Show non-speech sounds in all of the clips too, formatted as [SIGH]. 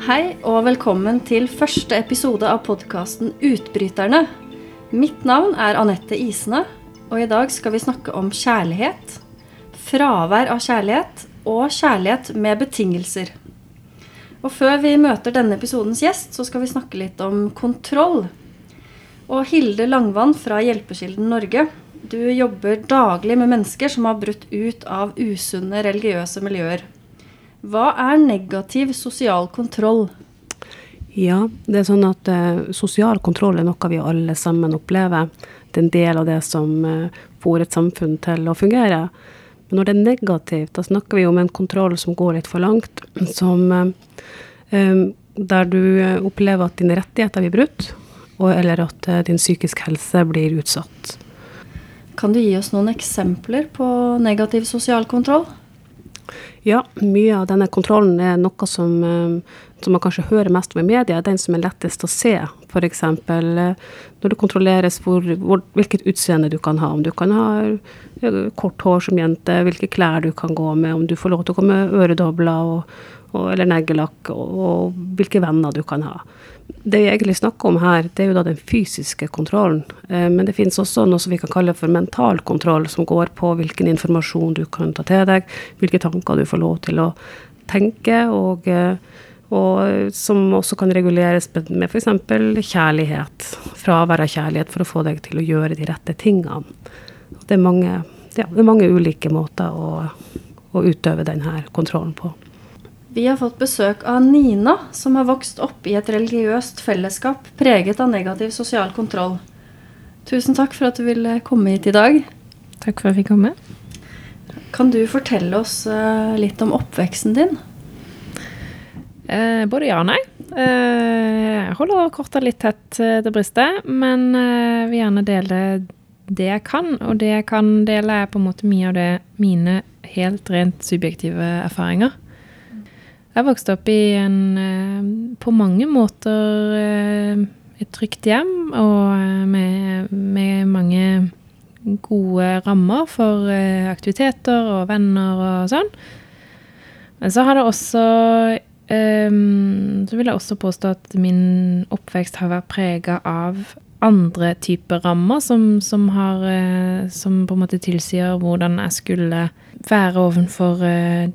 Hei og velkommen til første episode av podkasten Utbryterne. Mitt navn er Anette Isene, og i dag skal vi snakke om kjærlighet. Fravær av kjærlighet og kjærlighet med betingelser. Og før vi møter denne episodens gjest, så skal vi snakke litt om kontroll. Og Hilde Langvann fra Hjelpekilden Norge, du jobber daglig med mennesker som har brutt ut av usunne religiøse miljøer. Hva er negativ sosial kontroll? Ja, det er sånn at eh, sosial kontroll er noe vi alle sammen opplever. Det er en del av det som eh, får et samfunn til å fungere. Men når det er negativt, da snakker vi om en kontroll som går litt for langt. Som, eh, der du opplever at dine rettigheter blir brutt, og, eller at din psykisk helse blir utsatt. Kan du gi oss noen eksempler på negativ sosial kontroll? Ja, mye av denne kontrollen er noe som, som man kanskje hører mest om i media, den som er lettest å se. F.eks. når det kontrolleres hvor, hvor, hvilket utseende du kan ha. Om du kan ha kort hår som jente, hvilke klær du kan gå med, om du får lov til å gå med øredobler og, og, eller neglelakk, og, og, hvilke venner du kan ha. Det vi egentlig snakker om her, det er jo da den fysiske kontrollen. Eh, men det finnes også noe som vi kan kalle for mental kontroll, som går på hvilken informasjon du kan ta til deg, hvilke tanker du får lov til å tenke, og, og som også kan reguleres med f.eks. kjærlighet. Fravær av kjærlighet for å få deg til å gjøre de rette tingene. Det er mange, ja, det er mange ulike måter å, å utøve denne kontrollen på. Vi har fått besøk av Nina, som har vokst opp i et religiøst fellesskap preget av negativ sosial kontroll. Tusen takk for at du ville komme hit i dag. Takk for at jeg fikk komme. Kan du fortelle oss uh, litt om oppveksten din? Eh, både ja og nei. Eh, jeg holder korta litt tett til brystet, men eh, vil gjerne dele det jeg kan. Og det jeg kan dele, er på en måte mye av det mine helt rent subjektive erfaringer. Jeg vokste opp i en eh, på mange måter eh, et trygt hjem, og eh, med, med mange gode rammer for aktiviteter og venner og sånn. Men så har det også Så vil jeg også påstå at min oppvekst har vært prega av andre typer rammer som, som, har Som på en måte tilsier hvordan jeg skulle være overfor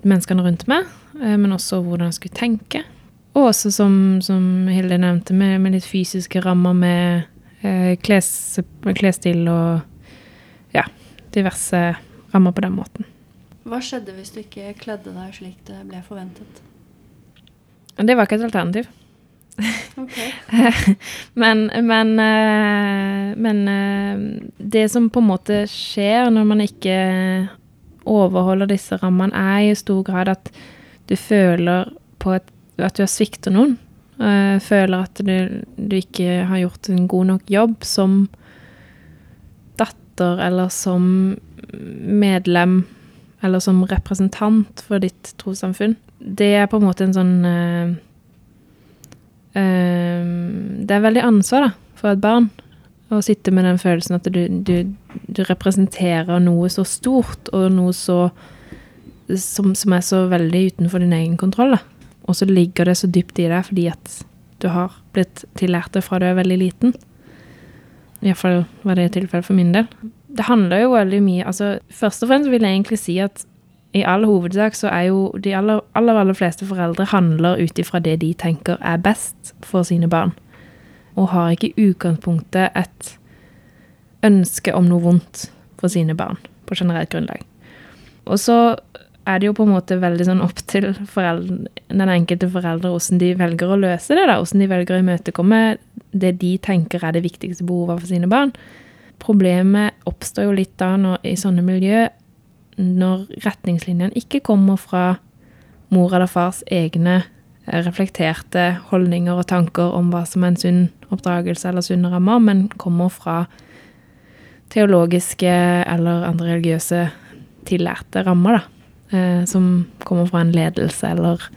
menneskene rundt meg. Eh, men også hvordan jeg skulle tenke. Og også, som, som Hilde nevnte, med, med, litt fysiske rammer med eh, kles, klesstil og ja, diverse rammer på den måten. Hva skjedde hvis du ikke kledde deg slik det ble forventet? Det var ikke et alternativ. [LAUGHS] [LAUGHS] men, men, eh, men eh, det som på en måte skjer når man ikke overholder disse rammene, er i stor grad at du føler på et, at du har svikta noen. Uh, føler at du, du, ikke har gjort en god nok jobb som datter eller som medlem eller som representant for ditt trossamfunn. Det er på en måte en sånn uh, uh, Det er veldig ansvar da, for et barn å sitte med den følelsen at du, du, du representerer noe så stort og noe så som, som, er så veldig utenfor din egen kontroll. Da. Og så ligger det så dypt i deg fordi at du har blitt tillært det fra du er veldig liten. Iallfall var det tilfellet for min del. Det handler jo veldig mye altså Først og fremst vil jeg egentlig si at i all hovedsak så er jo de aller, aller, aller fleste foreldre handler ut ifra det de tenker er best for sine barn. Og har ikke i utgangspunktet et ønske om noe vondt for sine barn på generelt grunnlag. Og så er det jo på en måte veldig sånn opp til foreldre, den enkelte foreldre hvordan de velger å løse det, da. Hvordan de velger å imøtekomme det de tenker er det viktigste behovet for sine barn. Problemet oppstår jo litt da når, i sånne miljø når retningslinjene ikke kommer fra mor eller fars egne eh, reflekterte holdninger og tanker om hva som er en sunn oppdragelse eller sunne rammer, men kommer fra teologiske eller andre religiøse tillærte rammer, da eh, som kommer fra en ledelse eller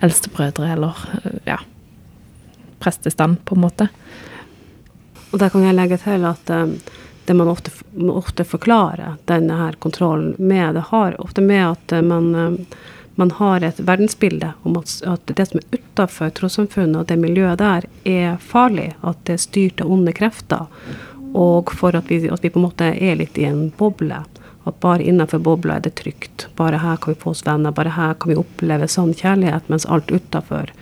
eldstebrødre eller eh, ja, prestestand, på en måte. Og der kan jeg legge til at eh, det man ofte, ofte, forklarer denne her kontrollen med, det har ofte med at man, um, man har et verdensbilde om at det som er utafor trossamfunnet og det miljøet der, er farlig. At det er styrt av onde krefter. Og for at vi, at vi på en måte er litt i en boble. At bare innenfor bobla er det trygt. Bare her kan vi få oss venner. Bare her kan vi oppleve sann kjærlighet, mens alt utafor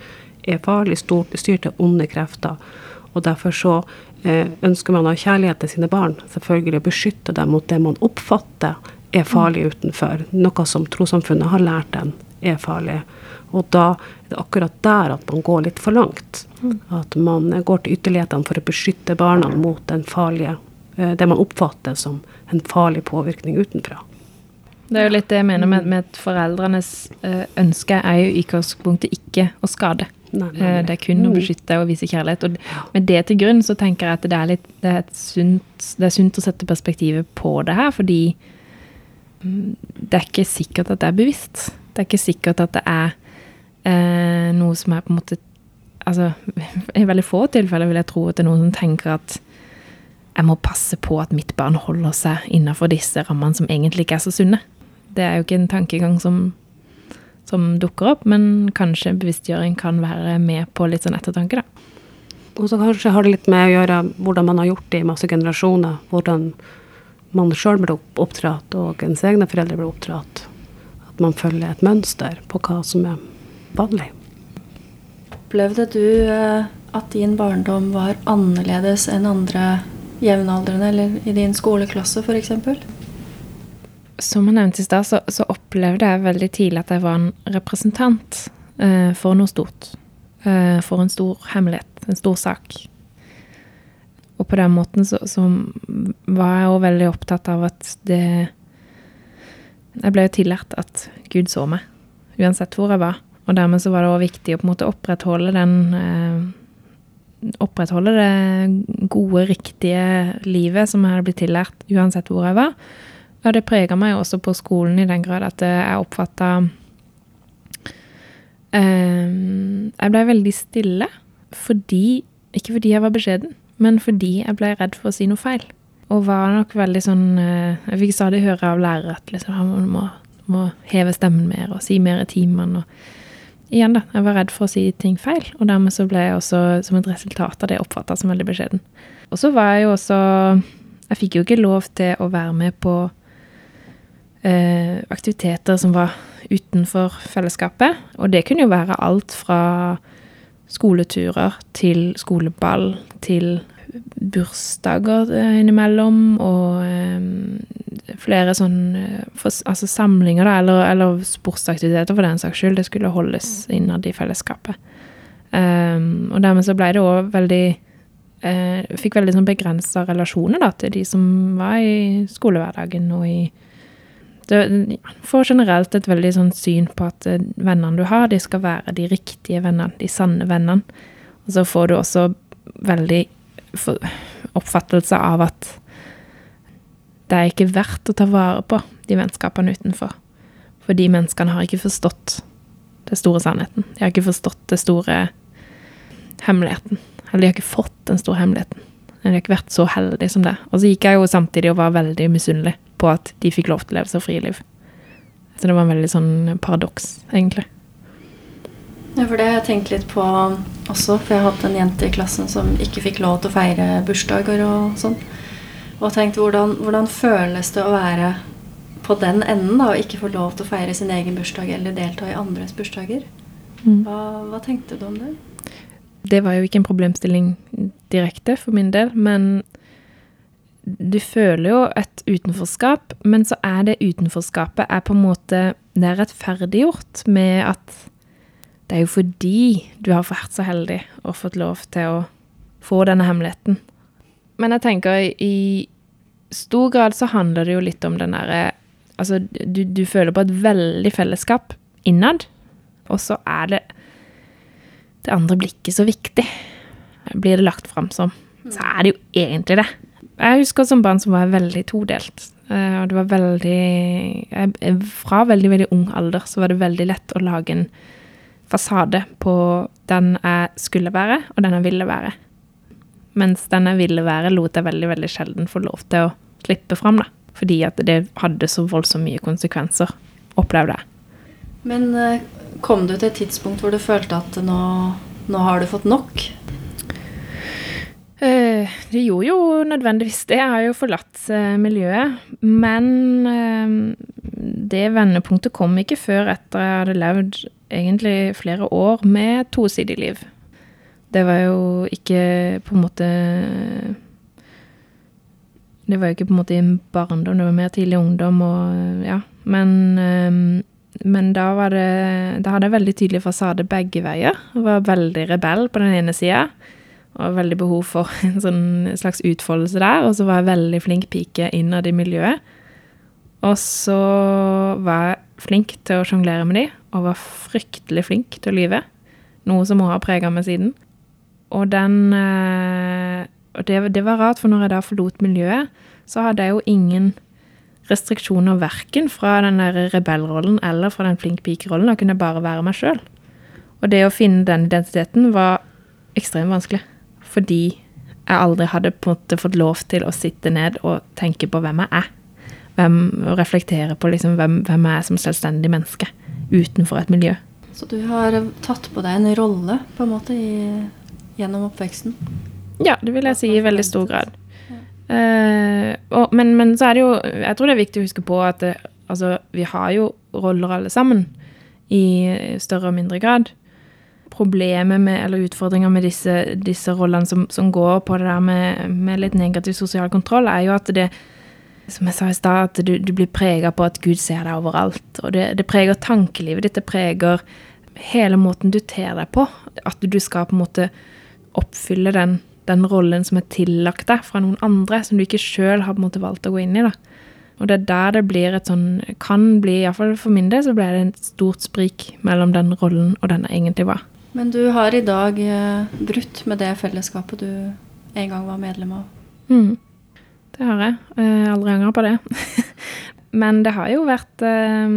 er farlig, stort, styrt av onde krefter. Og derfor så eh, ønsker man å ha kjærlighet til sine barn. Selvfølgelig å beskytte dem mot det man oppfatter er farlig utenfor. Noe som trossamfunnet har lært en er farlig. Og da er det akkurat der at man går litt for langt. At man går til ytterlighetene for å beskytte barna mot den farlige, det man oppfatter som en farlig påvirkning utenfra. Det er jo litt det jeg mener med, med at foreldrenes eh, ønske er jo i utgangspunktet ikke å skade. Nei, nei, Eh, nei. Det er kun å Mm. beskytte og vise kjærlighet. Og med det til grunn så tenker jeg at det er litt det er, sunt, det er sunt å sette perspektivet på det her, fordi mm, det er ikke sikkert at det er bevisst. Det er ikke sikkert at det er eh, noe som er på en måte Altså, [LAUGHS] i veldig få tilfeller vil jeg tro at det er noen som tenker at jeg må passe på at mitt barn holder seg innenfor disse rammene som egentlig ikke er så sunne. Det er jo ikke en tankegang som, som dukker opp, men kanskje bevisstgjøring kan være med på litt sånn ettertanke, da. Og så kanskje har det litt med å gjøre hvordan man har gjort det i masse generasjoner. Hvordan man sjøl ble opp- oppdratt, og ens egne foreldre ble oppdratt. At man følger et mønster på hva som er vanlig. Opplevde du eh, at din barndom var annerledes enn andre jevnaldrende, eller i din skoleklasse f.eks.? Som jeg nevnte i stad, så, så opplevde jeg veldig tidlig at jeg var en representant eh, for noe stort. Eh, for en stor hemmelighet, en stor sak. Og på den måten så, så var jeg òg veldig opptatt av at det Jeg ble jo tillært at Gud så meg, uansett hvor jeg var. Og dermed så var det òg viktig å på en måte opprettholde den eh, Opprettholde det gode, riktige livet som jeg hadde blitt tillært, uansett hvor jeg var. Og det prega meg også på skolen i den grad at eh, jeg oppfatta Jeg blei veldig stille fordi Ikke fordi jeg var beskjeden, men fordi jeg blei redd for å si noe feil. Og var nok veldig sånn eh, Jeg fikk stadig høre av lærere at liksom, «Ja, må, må heve stemmen mer og si mer i timene. Igjen, da. Jeg var redd for å si ting feil, og dermed så ble jeg også som et resultat av det oppfatta som veldig beskjeden. Og så var jeg jo også Jeg fikk jo ikke lov til å være med på eh, aktiviteter som var utenfor fellesskapet. Og det kunne jo være alt fra skoleturer til skoleball til bursdager eh, innimellom, og eh, flere sånn eh, altså samlinger, da, eller, eller sportsaktiviteter for den saks skyld. Det skulle holdes innad i fellesskapet. Um, og dermed så ble det òg veldig eh, Fikk veldig sånn begrensa relasjoner da, til de som var i skolehverdagen og i det får generelt et veldig sånn syn på at eh, vennene du har, de skal være de riktige vennene, de sanne vennene. Og så får du også veldig oppfattelse av at det er ikke verdt å ta vare på de vennskapene utenfor. For de menneskene har ikke forstått den store sannheten. De har ikke forstått den store hemmeligheten. Eller de har ikke fått den store hemmeligheten. De har ikke vært så heldige som det. Og så gikk jeg jo samtidig og var veldig misunnelig på at de fikk lov til å leve så friliv. Så det var en veldig sånn paradoks, egentlig. Ja, for det har jeg tenkt litt på også, for jeg har hatt en jente i klassen som ikke fikk lov til å feire bursdager og sånn. Og tenkt hvordan, hvordan føles det å være på den enden da, og ikke få lov til å feire sin egen bursdag eller delta i andres bursdager? Hva, hva tenkte du om det? Det var jo ikke en problemstilling direkte for min del, men du føler jo et utenforskap, men så er det utenforskapet er på en måte Det er rettferdiggjort med at det er jo fordi du har vært så heldig og fått lov til å få denne hemmeligheten. Men jeg tenker i stor grad så handler det jo litt om den derre Altså, du, du føler på et veldig fellesskap innad, og så er det Det andre blikket så viktig, blir det lagt fram som. Så er det jo egentlig det. Jeg husker som barn som var veldig todelt. Eh, Og det var veldig Fra veldig, veldig ung alder så var det veldig lett å lage en fasade på den jeg skulle være, og den jeg ville være. Mens den jeg ville være, lot jeg veldig, veldig sjelden få lov til å slippe fram, da. Fordi at det hadde så voldsomt mye konsekvenser, opplevde jeg. Men eh, kom du til et tidspunkt hvor du følte at nå, nå har du fått nok? Eh, det gjorde jo nødvendigvis det. Jeg har jo forlatt eh, miljøet. Men det vendepunktet kom ikke før etter jeg hadde levd egentlig flere år med tosidig liv. Det var jo ikke på en måte Det var jo ikke på en måte i barndom, det var mer tidlig ungdom og ja. Men, eh, men da var det Da hadde jeg veldig tydelig fasade begge veier. Jeg var veldig rebell på den ene sida. Og veldig behov for [LAUGHS] en sånn slags utfoldelse der. Og så var jeg veldig flink pike innad i miljøet. Og så var jeg flink til å sjonglere med de, og var fryktelig flink til å lyve. Noe som hun har prega meg siden. Og den eh, Og det, det, var rart, for når jeg da forlot miljøet, så hadde jeg jo ingen restriksjoner verken fra den der rebellrollen eller fra den flink pike-rollen. Da kunne jeg bare være meg sjøl. Og det å finne den identiteten var ekstremt vanskelig. Fordi jeg aldri hadde på en måte fått lov til å sitte ned og tenke på hvem jeg er. Hvem, og reflektere på liksom hvem, hvem jeg er som selvstendig menneske utenfor et miljø. Så du har tatt på deg en rolle på en måte i, gjennom oppveksten? Ja, det vil jeg si i veldig stor grad. Uh, og, men, men, så er det jo Jeg tror det er viktig å huske på at det, altså, vi har jo roller alle sammen. I større og mindre grad. Problemet med, eller utfordringer med disse, disse rollene som, som, går på det der med, med, litt negativ sosial kontroll, er jo at det som jeg sa i stad, at du, du blir prega på at Gud ser deg overalt. Og det, det preger tankelivet ditt. Det preger hele måten du ter deg på. At du skal på en måte oppfylle den den rollen som er tillagt deg fra noen andre, som du ikke sjøl har på en måte valgt å gå inn i. da. Og det er der det blir et sånn Kan bli, iallfall for min del, så ble det et stort sprik mellom den rollen og den jeg egentlig var. Men du har i dag eh, brutt med det fellesskapet du en gang var medlem av? Mm. Det har jeg. Jeg aldri angra på det. [LAUGHS] Men det har jo vært eh,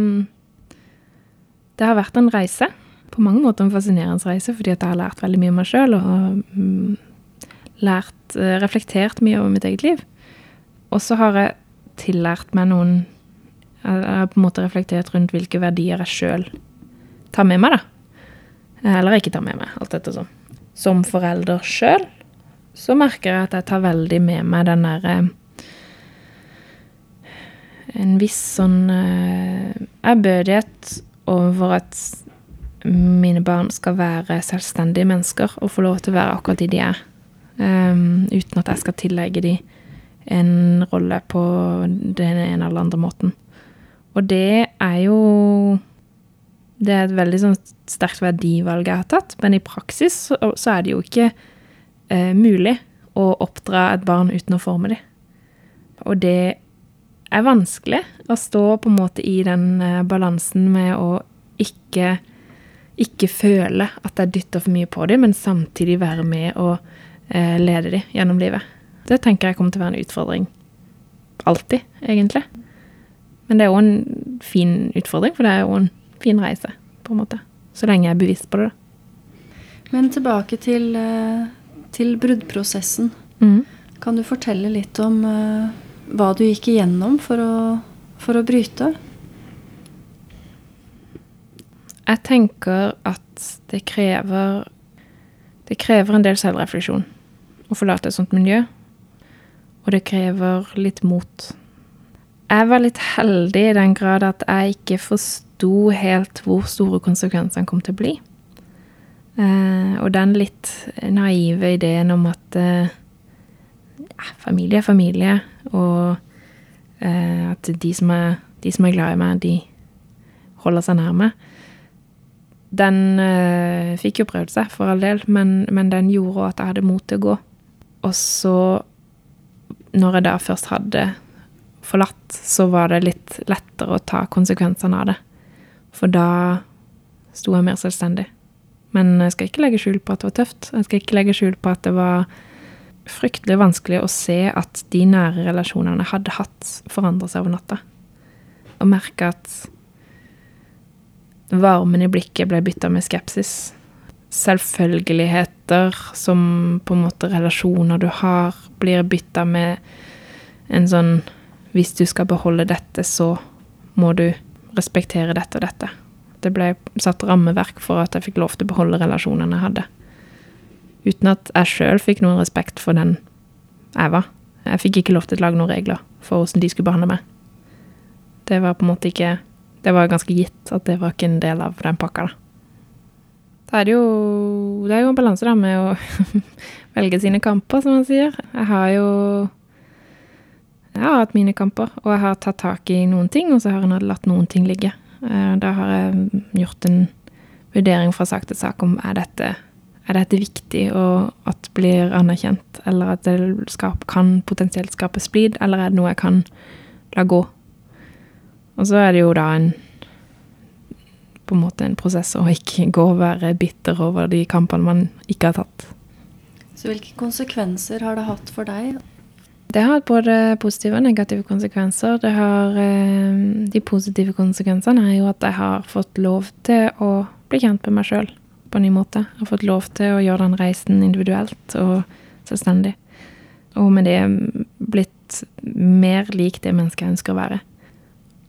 Det har vært en reise. På mange måter en fascinerende reise, fordi jeg har lært veldig mye om meg sjøl. Og mm, lært, eh, reflektert mye over mitt eget liv. Og så har jeg tillært meg noen Jeg har på en måte reflektert rundt hvilke verdier jeg sjøl tar med meg, da. Eller ikke tar med meg, alt dette sånn. Som forelder sjøl så merker jeg at jeg tar veldig med meg den derre eh, En viss sånn uh, ærbødighet overfor at mine barn skal være selvstendige mennesker og få lov til å være akkurat de de er. Um, uten at jeg skal tillegge de en rolle på den ene eller andre måten. Og det er jo Det er et veldig sånn sterkt verdivalg jeg har tatt, men i praksis så, så er det jo ikke uh, mulig å oppdra et barn uten å forme dem. Og det er vanskelig å stå på en måte i den uh, balansen med å ikke, ikke føle at jeg dytter for mye på dem, men samtidig være med og eh, lede dem gjennom livet. Det tenker jeg kommer til å være en utfordring alltid, egentlig. Men det er òg en fin utfordring, for det er jo en fin reise, på en måte. Så lenge jeg er bevisst på det. Men tilbake til, eh, til bruddprosessen. Mm. Kan du fortelle litt om uh, hva du gikk igjennom for å, for å bryte? Jeg tenker at det krever Det krever en del selvrefleksjon å forlate et sånt miljø. Og det krever litt mot. Jeg var litt heldig i den grad at jeg ikke forsto helt hvor store konsekvensene kom til å bli. Eh, og den litt naive ideen om at eh, familie er familie, og eh, at de som, er, de som, er, glad i meg, de holder seg nærme. Den eh, fikk jo prøvd seg, for all del, men, men den gjorde at jeg hadde mot til å gå. Og så, når jeg da først hadde forlatt, så var det litt lettere å ta konsekvensene av det. For da sto jeg mer selvstendig. Men jeg skal ikke legge skjul på at det var tøft. Jeg skal ikke legge skjul på at det var fryktelig vanskelig å se at de nære relasjonene hadde hatt, forandra seg over natta. Og merke at varmen i blikket ble bytta med skepsis selvfølgeligheter som på en måte relasjoner du har, blir bytta med en sånn Hvis du skal beholde dette, så må du respektere dette og dette. det ble satt rammeverk for at jeg fikk lov til å beholde relasjonene jeg hadde. Uten at jeg sjøl fikk noen respekt for den jeg var. Jeg fikk ikke lov til å lage noen regler for hvordan de skulle behandle meg. Det var på en måte ikke Det var ganske gitt at det var ikke en del av den pakka, da. Da er det jo Det er jo en balanse, da, med å [LAUGHS] velge sine kamper, som man sier. Jeg har jo Jeg har hatt mine kamper, og jeg har tatt tak i noen ting, og så har jeg latt noen ting ligge. Eh, da har jeg gjort en vurdering fra sak til sak om er dette er dette viktig og at det blir anerkjent, eller at det skap, kan potensielt skape splid, eller er det noe jeg kan la gå? Og så er det jo da en på en måte en prosess å ikke gå og være bitter over de kampene man ikke har tatt. Så hvilke konsekvenser har det hatt for deg? Det har hatt både positive og negative konsekvenser. Det har, eh, de positive konsekvensene er jo at jeg har fått lov til å bli kjent med meg sjøl på en ny måte. Jeg har fått lov til å gjøre den reisen individuelt og selvstendig. Og med det blitt mer lik det mennesket jeg ønsker å være.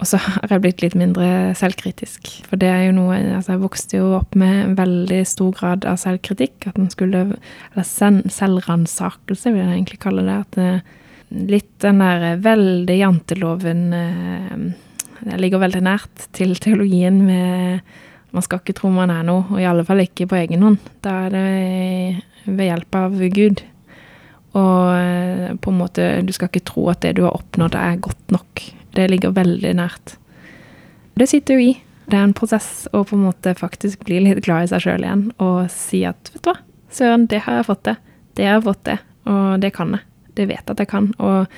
Og så har jeg blitt litt mindre selvkritisk. For det er jo noe Altså, jeg vokste jo opp med veldig stor grad av selvkritikk. At en skulle Eller selvransakelse, vil jeg egentlig kalle det. At det, litt den der veldig janteloven eh, Det ligger veldig nært til teologien med Man skal ikke tro man er noe, og i alle fall ikke på egen hånd. Da er det ved hjelp av Gud. Og eh, på en måte Du skal ikke tro at det du har oppnådd, er godt nok. Det ligger veldig nært. Det sitter jo i. Det er en prosess å på en måte faktisk bli litt glad i seg sjøl igjen og si at vet du hva, søren, det har jeg fått til. Det har jeg fått til, og det kan jeg. Det vet jeg at jeg kan. Og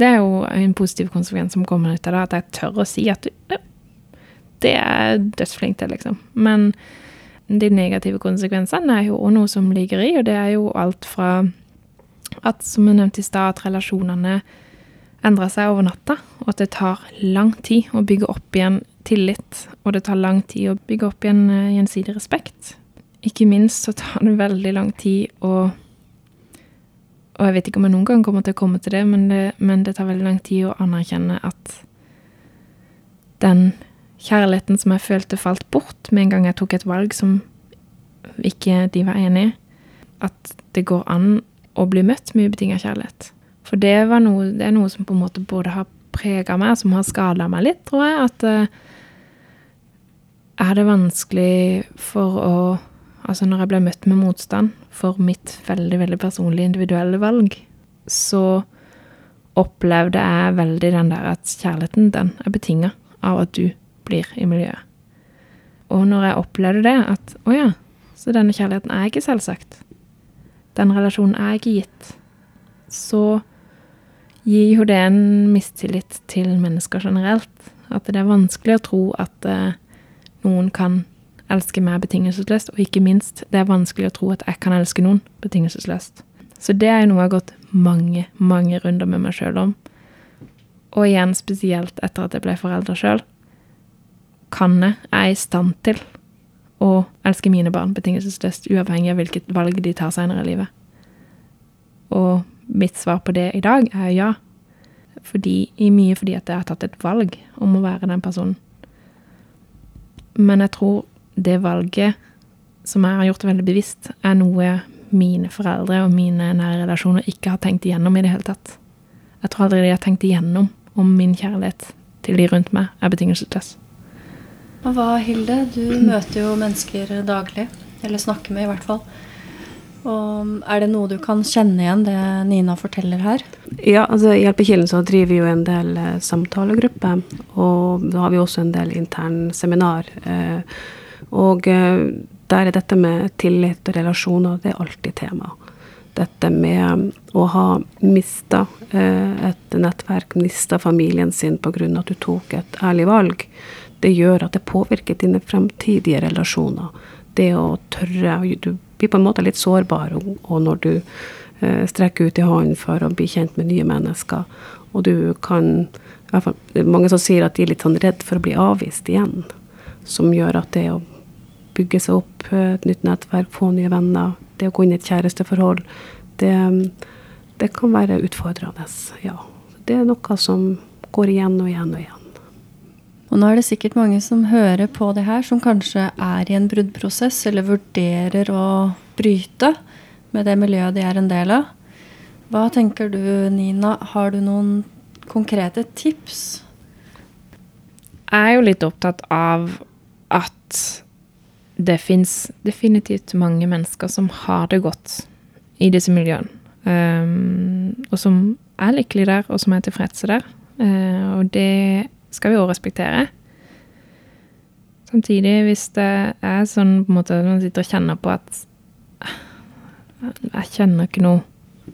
det er jo en positiv konsekvens som kommer ut av det, at jeg tør å si at du, det er dødsflink til, liksom. Men de negative konsekvensene er jo òg noe som ligger i, og det er jo alt fra at, som jeg nevnte i stad, at relasjonene endrer seg over natta, og at det tar lang tid å bygge opp igjen tillit, og det tar lang tid å bygge opp igjen eh, gjensidig respekt. Ikke minst så tar det veldig lang tid å Og jeg vet ikke om jeg noen gang kommer til å komme til det, men det, men det tar veldig lang tid å anerkjenne at den kjærligheten som jeg følte, falt bort med en gang jeg tok et valg som ikke de var enig i. At det går an å bli møtt med ubetinga kjærlighet. For det, noe, det, er noe som på en måte både har prega meg, som har skada meg litt, tror jeg. At uh, er det vanskelig for å Altså når jeg ble møtt med motstand for mitt veldig, veldig personlige individuelle valg, så opplevde jeg veldig den der at kjærligheten, den er betinga av at du blir i miljøet. Og når jeg opplevde det, at å ja, så denne kjærligheten er ikke selvsagt. Den relasjonen er ikke gitt. Så gir jo det en mistillit til mennesker generelt. At det er vanskelig å tro at uh, noen kan elske meg betingelsesløst, og ikke minst, det er vanskelig å tro at jeg kan elske noen betingelsesløst. Så det er jo noe jeg har gått mange, mange runder med meg sjøl om. Og igjen spesielt etter at jeg ble forelder sjøl. Kan jeg, er i stand til å elske mine barn betingelsesløst, uavhengig av hvilket valg de tar senere i livet? Og mitt svar på det i dag er ja. Fordi, i mye fordi at jeg har tatt et valg om å være den personen. Men jeg tror det valget som jeg har gjort veldig bevisst, er noe mine foreldre og mine nære relasjoner ikke har tenkt igjennom i det hele tatt. Jeg tror aldri de har tenkt igjennom om min kjærlighet til de rundt meg er betingelsesløs. Hva, Hilde? Du møter jo mennesker daglig. Eller snakker med, i hvert fall. Og er det noe du kan kjenne igjen, det Nina forteller her? Ja, altså i Hjelpekilden så driver vi jo en del eh, samtalegrupper. Og da har vi også en del intern seminar. Eh, og eh, der er dette med tillit og relasjoner, det er alltid tema. Dette med å ha mista eh, et nettverk, mista familien sin pga. at du tok et ærlig valg, det gjør at det påvirker dine fremtidige relasjoner. Det å tørre Du blir på en måte litt sårbar og når du eh, strekker ut i hånden for å bli kjent med nye mennesker. Og du kan Det er mange som sier at de er litt sånn redd for å bli avvist igjen. Som gjør at det å bygge seg opp eh, et nytt nettverk, få nye venner, det å gå inn i et kjæresteforhold, det, det kan være utfordrende. Ja. Det er noe som går igjen og igjen og igjen. Og nå er det sikkert mange som hører på det her, som kanskje er i en bruddprosess, eller vurderer å bryte med det miljøet de er en del av. Hva tenker du, Nina? Har du noen konkrete tips? Jeg er jo litt opptatt av at det fins definitivt mange mennesker som har det godt i disse miljøene. Um, og som er lykkelige der, og som er tilfredse der. Uh, og det skal vi òg respektere. Samtidig, hvis det er sånn på en måte man sitter og kjenner på at jeg kjenner ikke noe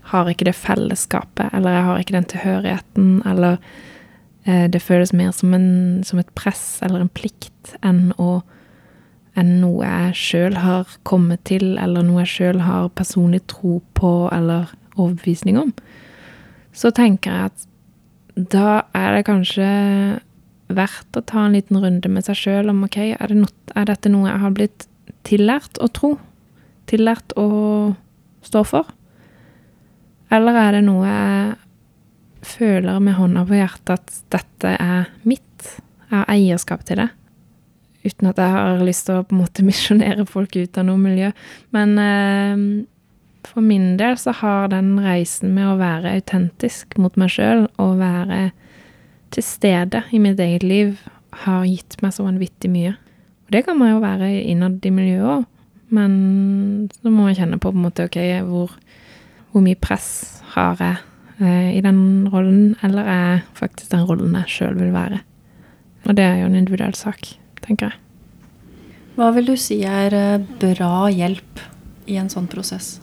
Har ikke det fellesskapet, eller jeg har ikke den tilhørigheten, eller eh, det føles mer som, en, som, et press eller en plikt enn, å, enn noe jeg sjøl har kommet til, eller noe jeg sjøl har personlig tro på eller overbevisning om, så tenker jeg at da er det kanskje verdt å ta en liten runde med seg sjøl om ok, er, det not, er, dette noe jeg har blitt tillært å tro? Tillært å stå for? Eller er det noe jeg føler med hånda på hjertet at dette er mitt? Jeg har eierskap til det. Uten at jeg har lyst til å på en måte [LAUGHS] misjonere folk ut av noe miljø. Men eh, for min del så har den reisen med å være autentisk mot meg sjøl og være til stede i mitt eget liv har gitt meg så vanvittig mye. Og det kan man jo være innad i miljøet òg, men så må man kjenne på på en måte ok, hvor, hvor mye press har jeg eh, i den rollen, eller er faktisk den rollen jeg sjøl vil være? Og det er jo en individuell sak, tenker jeg. Hva vil du si er eh, bra hjelp i en sånn prosess?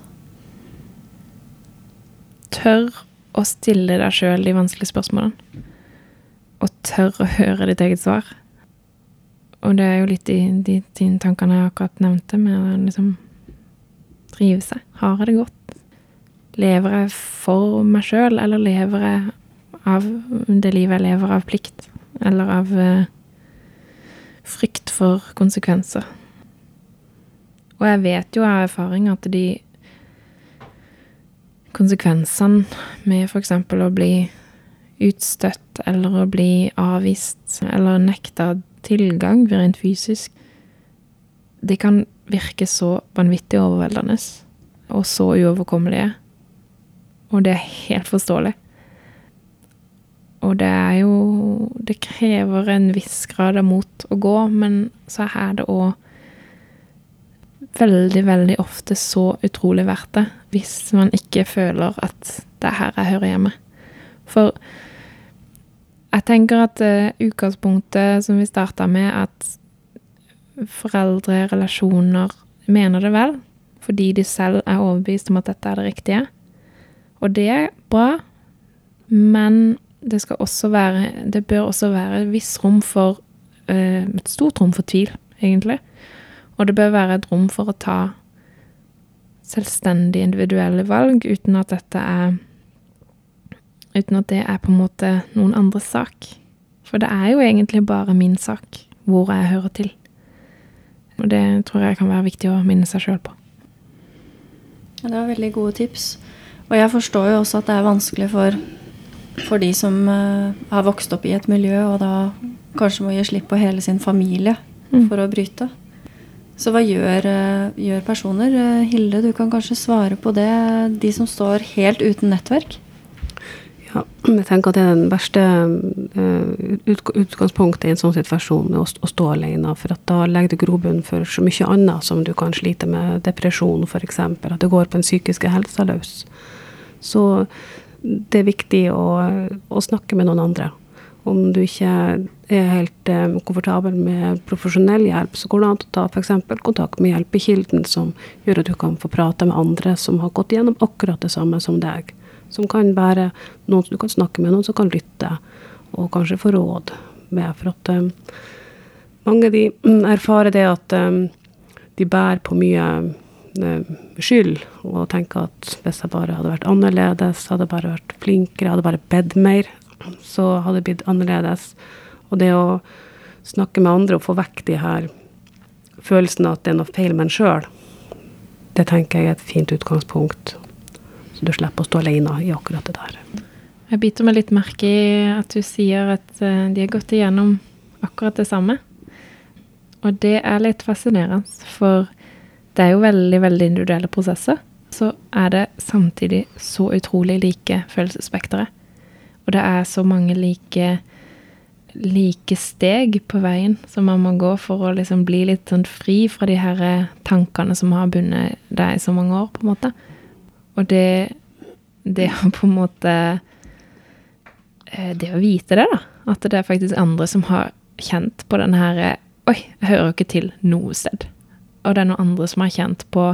Tør å stille deg sjøl de vanskelige spørsmålene og tør å høre ditt eget svar. Og det er jo litt i de, de tankene jeg akkurat nevnte, med å liksom drive seg. Har jeg det godt? Lever jeg for meg sjøl, eller lever jeg av det livet jeg lever av plikt? Eller av uh, frykt for konsekvenser? Og jeg vet jo av erfaring at de konsekvensene med f.eks. å bli utstøtt eller å bli avvist eller nekta tilgang rent fysisk, det kan virke så vanvittig overveldende og så uoverkommelige. Og det er helt forståelig. Og det er jo Det krever en viss grad av mot å gå, men så er det òg veldig, veldig ofte så utrolig verdt det hvis man ikke føler at det er her jeg hører hjemme. For jeg tenker at uh, utgangspunktet som vi starta med, at foreldre, relasjoner, mener det vel, fordi de selv er overbevist om at dette er det riktige. Og det er bra, men det skal også være Det bør også være et visst rom for uh, Et stort rom for tvil, egentlig. Og det bør være et rom for å ta selvstendige, individuelle valg uten at dette er uten at det er på en måte noen andres sak. For det er jo egentlig bare min sak hvor jeg hører til. Og det tror jeg kan være viktig å minne seg sjøl på. Ja, det var veldig gode tips. Og jeg forstår jo også at det er vanskelig for, for de som uh, har vokst opp i et miljø, og da kanskje må gi slipp på hele sin familie mm. for å bryte. Så hva gjør, uh, gjør personer? Uh, Hilde, du kan kanskje svare på det. De som står helt uten nettverk? Ja, jeg tenker at det er den verste uh, utgangspunktet i en sånn situasjon, å, å, stå alene. For da legger det grobunn for så mye annet som du kan slite med, depresjon f.eks. At det går på den psykiske helsa løs. Så det er viktig å, å, snakke med noen andre. Om du ikke er helt um, komfortabel med profesjonell hjelp, så går det an å ta f.eks. kontakt med Hjelpekilden, som gjør at du kan få prate med andre som har gått gjennom akkurat det samme som deg. Som kan være noen som du kan snakke med, noen som kan lytte, og kanskje få råd med. For at um, mange de mm, erfarer det at um, de bærer på mye um, skyld, og tenker at hvis jeg bare hadde vært annerledes, hadde jeg bare vært flinkere, hadde bare bedt mer, så hadde det blitt annerledes. Og det å snakke med andre og få vekk de her følelsene at det er noe feil med en sjøl, det tenker jeg er et fint utgangspunkt. Så du slipper å stå alene i akkurat det der. Jeg biter meg litt merke i at du sier at eh, de har gått igjennom akkurat det samme. Og det er litt fascinerende, for det er jo veldig, veldig individuelle prosesser. Så er det samtidig så utrolig like følelsesspekteret. Og det er så mange like, like steg på veien som man må gå for å liksom bli litt sånn fri fra de her tankene som har bundet deg i så mange år, på en måte. Og det, det å på en måte eh, Det å vite det, da. At det er faktisk andre som har kjent på den her Oi, jeg hører jo ikke til noe sted. Og det er noen andre som har kjent på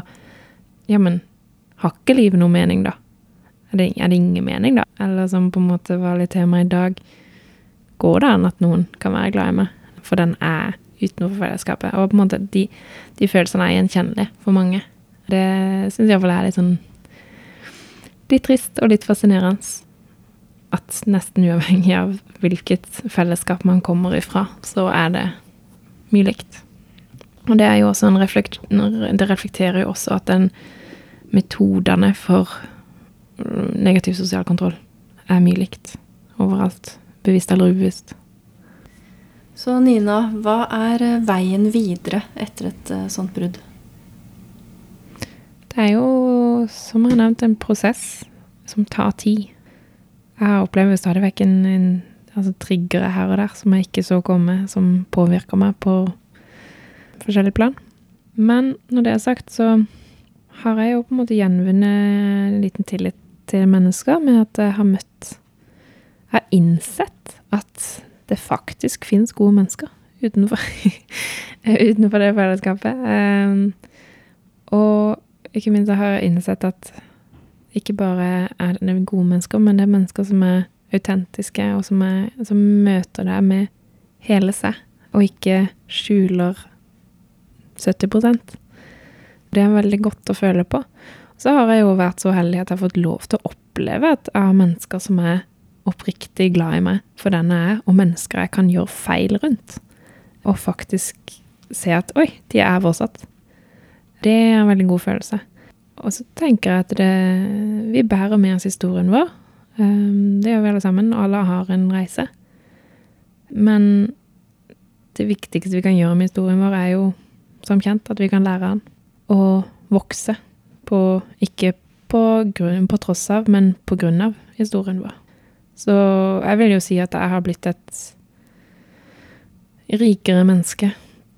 Ja, men har ikke livet noe mening, da? Er det, er det ingen mening, da? Eller som på en måte var litt tema i dag Går det an at noen kan være glad i meg? For den er utenfor fellesskapet. Og på en måte de, de følelsene er gjenkjennelige for mange. Det syns iallfall er litt sånn Litt trist og litt fascinerende. At nesten uavhengig av hvilket fellesskap man kommer ifra, så er det mye likt. Og det reflekt, det reflekterer jo også at den metodene for negativ sosial kontroll er mye likt overalt. Bevisst eller ubevisst. Så Nina, hva er eh, veien videre etter et uh, sånt brudd? Det er jo, som jeg har nevnt, en prosess som tar tid. Jeg opplever stadig vekk en, en altså triggere her og der som jeg ikke så komme, som påvirker meg på forskjellige plan. Men når det er sagt, så har jeg jo på en måte gjenvunnet en liten tillit til mennesker med at jeg har møtt Jeg har innsett at det faktisk finnes gode mennesker utenfor, [LAUGHS] utenfor det fellesskapet. Um, og ikke minst har jeg innsett at ikke bare er det gode mennesker, men det er mennesker som er autentiske, og som, er, som møter deg med hele seg, og ikke skjuler 70 Det er veldig godt å føle på. Så har jeg jo vært så heldig at jeg har fått lov til å oppleve at jeg har mennesker som er oppriktig glad i meg for den jeg er, og mennesker jeg kan gjøre feil rundt. Og faktisk se at oi, de er fortsatt. Det er en veldig god følelse. Og så tenker jeg at det, vi bærer med oss historien vår. Um, det gjør vi alle sammen. Alle har en reise. Men det viktigste vi kan gjøre med historien vår, er jo som kjent at vi kan lære den å vokse på Ikke på, grunn, på tross av, men på grunn av historien vår. Så jeg vil jo si at jeg har blitt et rikere menneske,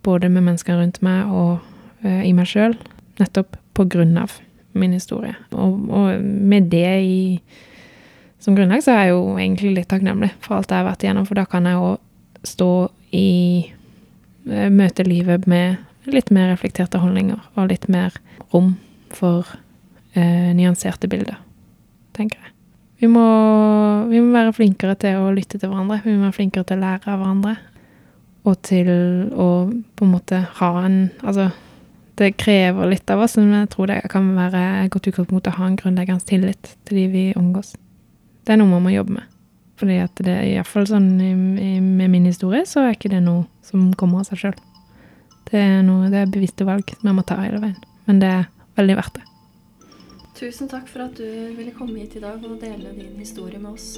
både med menneskene rundt meg og i meg sjøl, nettopp på grunn av min historie. Og, og, med det i, som grunnlag, så er jeg jo egentlig litt takknemlig for alt jeg har vært igjennom, for da kan jeg òg stå i uh, Møte livet med litt mer reflekterte holdninger og litt mer rom for eh, nyanserte bilder, tenker jeg. Vi må, vi må, være flinkere til å lytte til hverandre. Vi må være flinkere til å lære av hverandre. Og til å på en måte ha en Altså, det krever litt av oss, men jeg tror det kan være et godt utgangspunkt å ha en grunnleggende tillit til de vi omgås. Det er noe man må jobbe med. Fordi at det iallfall sånn i, i, med min historie, så er ikke det noe som kommer av seg sjøl. Det er, noe, det er bevisste valg jeg må ta hele veien. Men det er veldig verdt det. Tusen takk for at du ville komme hit i dag og dele din historie med oss.